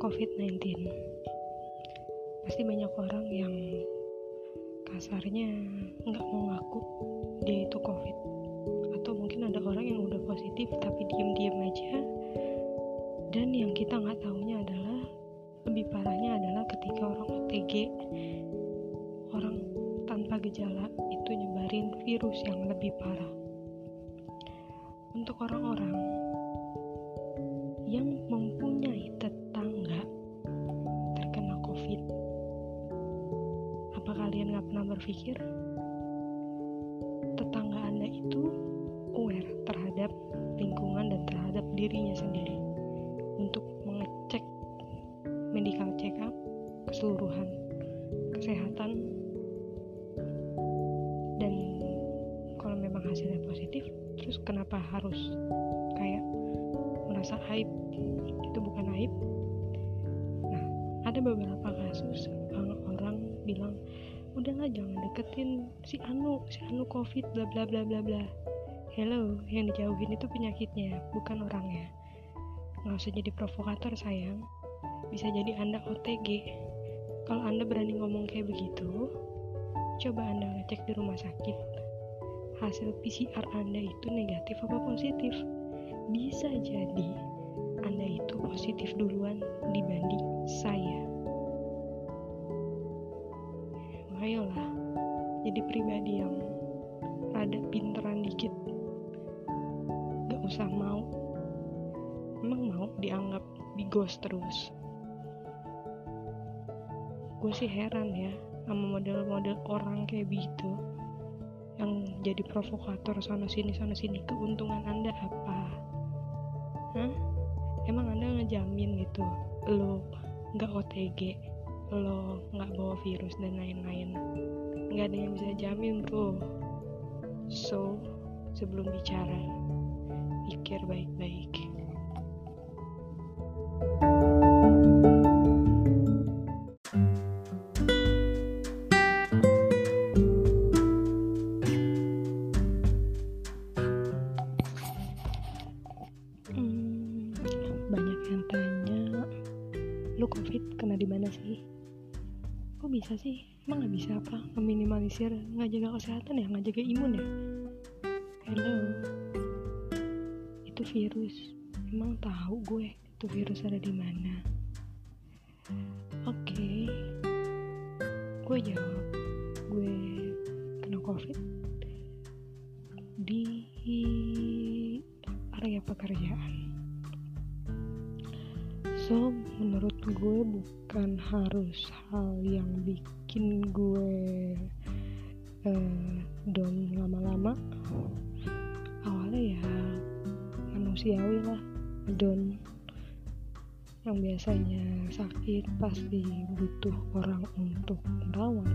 COVID-19 pasti banyak orang yang kasarnya nggak mau ngaku dia itu COVID. Atau mungkin ada orang yang udah positif tapi diem-diem aja. Dan yang kita nggak tahunya adalah lebih parahnya adalah ketika orang OTG orang tanpa gejala itu nyebarin virus yang lebih parah. Untuk orang-orang yang mempunyai tetangga terkena COVID. Apa kalian gak pernah berpikir tetangga Anda itu aware terhadap lingkungan dan terhadap dirinya sendiri untuk mengecek medical check up keseluruhan kesehatan dan kalau memang hasilnya positif terus kenapa harus merasa aib itu bukan aib nah ada beberapa kasus orang bilang udahlah jangan deketin si Anu si Anu covid bla bla bla bla bla. Hello yang dijauhin itu penyakitnya bukan orangnya. Nggak usah jadi provokator sayang. Bisa jadi anda OTG kalau anda berani ngomong kayak begitu coba anda ngecek di rumah sakit. Hasil PCR anda itu negatif apa positif bisa jadi anda itu positif duluan dibanding saya. Ayolah jadi pribadi yang rada pinteran dikit. Gak usah mau. Emang mau dianggap di ghost terus? Gue sih heran ya sama model-model orang kayak begitu. Yang jadi provokator sana sini sana sini keuntungan anda apa Hah? emang anda ngejamin gitu? Lo nggak OTG lo nggak bawa virus dan lain-lain. Nggak ada yang bisa jamin bro. So sebelum bicara pikir baik-baik covid kena di mana sih? Kok bisa sih? Emang nggak bisa apa? Meminimalisir nggak jaga kesehatan ya? Nggak jaga imun ya? Hello. Itu virus. Emang tahu gue itu virus ada di mana. Oke. Gue jawab. Gue kena covid di area pekerjaan. So menurut gue bukan harus hal yang bikin gue eh, down lama-lama. Awalnya ya manusiawi lah down. Yang biasanya sakit pasti butuh orang untuk merawat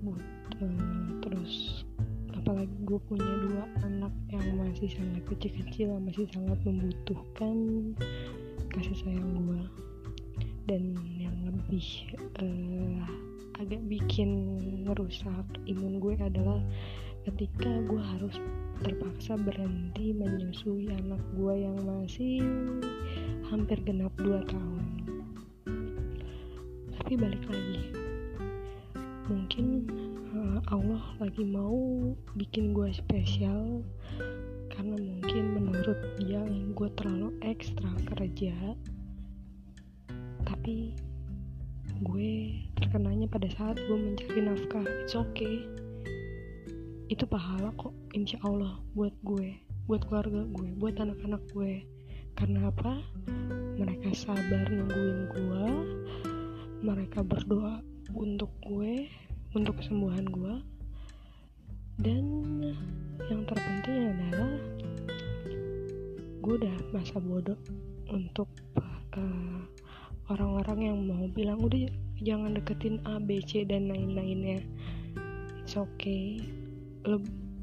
butuh terus apalagi gue punya dua anak yang masih sangat kecil-kecil masih sangat membutuhkan kasih sayang gue dan yang lebih uh, agak bikin ngerusak imun gue adalah ketika gue harus terpaksa berhenti menyusui anak gue yang masih hampir genap 2 tahun. Tapi balik lagi mungkin uh, Allah lagi mau bikin gue spesial karena mungkin menurut dia gue terlalu ekstra kerja tapi gue terkenanya pada saat gue mencari nafkah it's okay. Itu pahala kok insya Allah buat gue buat keluarga gue buat anak-anak gue. Karena apa? Mereka sabar nungguin gue mereka berdoa untuk gue untuk kesembuhan gue. Dan yang terpenting adalah gue udah masa bodoh untuk uh, orang-orang yang mau bilang udah jangan deketin A, B, C dan lain-lainnya. It's okay. Lo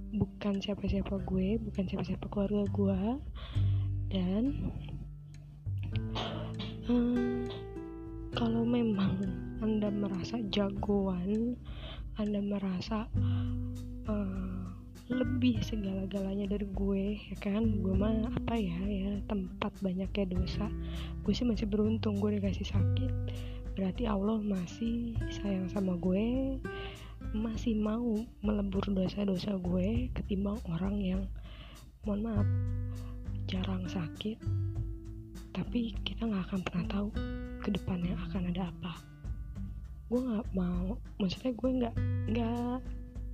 bukan siapa-siapa gue bukan siapa-siapa keluarga gue dan uh, kalau memang anda merasa jagoan anda merasa uh, lebih segala-galanya dari gue ya kan? Gue mah apa ya ya tempat banyaknya dosa gue sih masih beruntung gue dikasih sakit. Berarti Allah masih sayang sama gue masih mau melebur dosa-dosa gue ketimbang orang yang mohon maaf jarang sakit. Tapi kita nggak akan pernah tahu ke depannya akan ada apa. Gue nggak mau maksudnya gue nggak nggak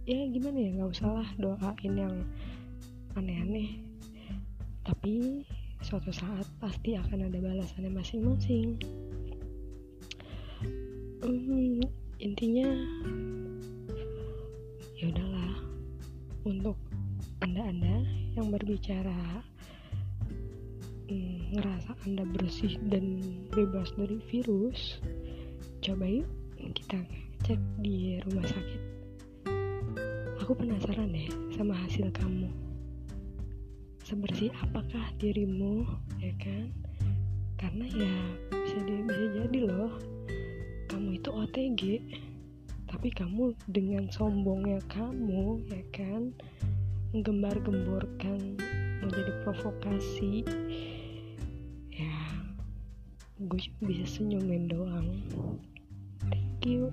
ya gimana ya nggak usah lah doain yang aneh-aneh. Tapi suatu saat pasti akan ada balasannya masing-masing. Hmm, intinya ya udahlah. Untuk anda-anda yang berbicara hmm, ngerasa anda bersih dan bebas dari virus coba yuk kita cek di rumah sakit. Aku penasaran deh sama hasil kamu sebersih apakah dirimu ya kan? Karena ya bisa di, bisa jadi loh. Kamu itu OTG tapi kamu dengan sombongnya kamu ya kan? Menggembar-gemborkan menjadi provokasi. Ya gue cuma bisa senyumin doang. You.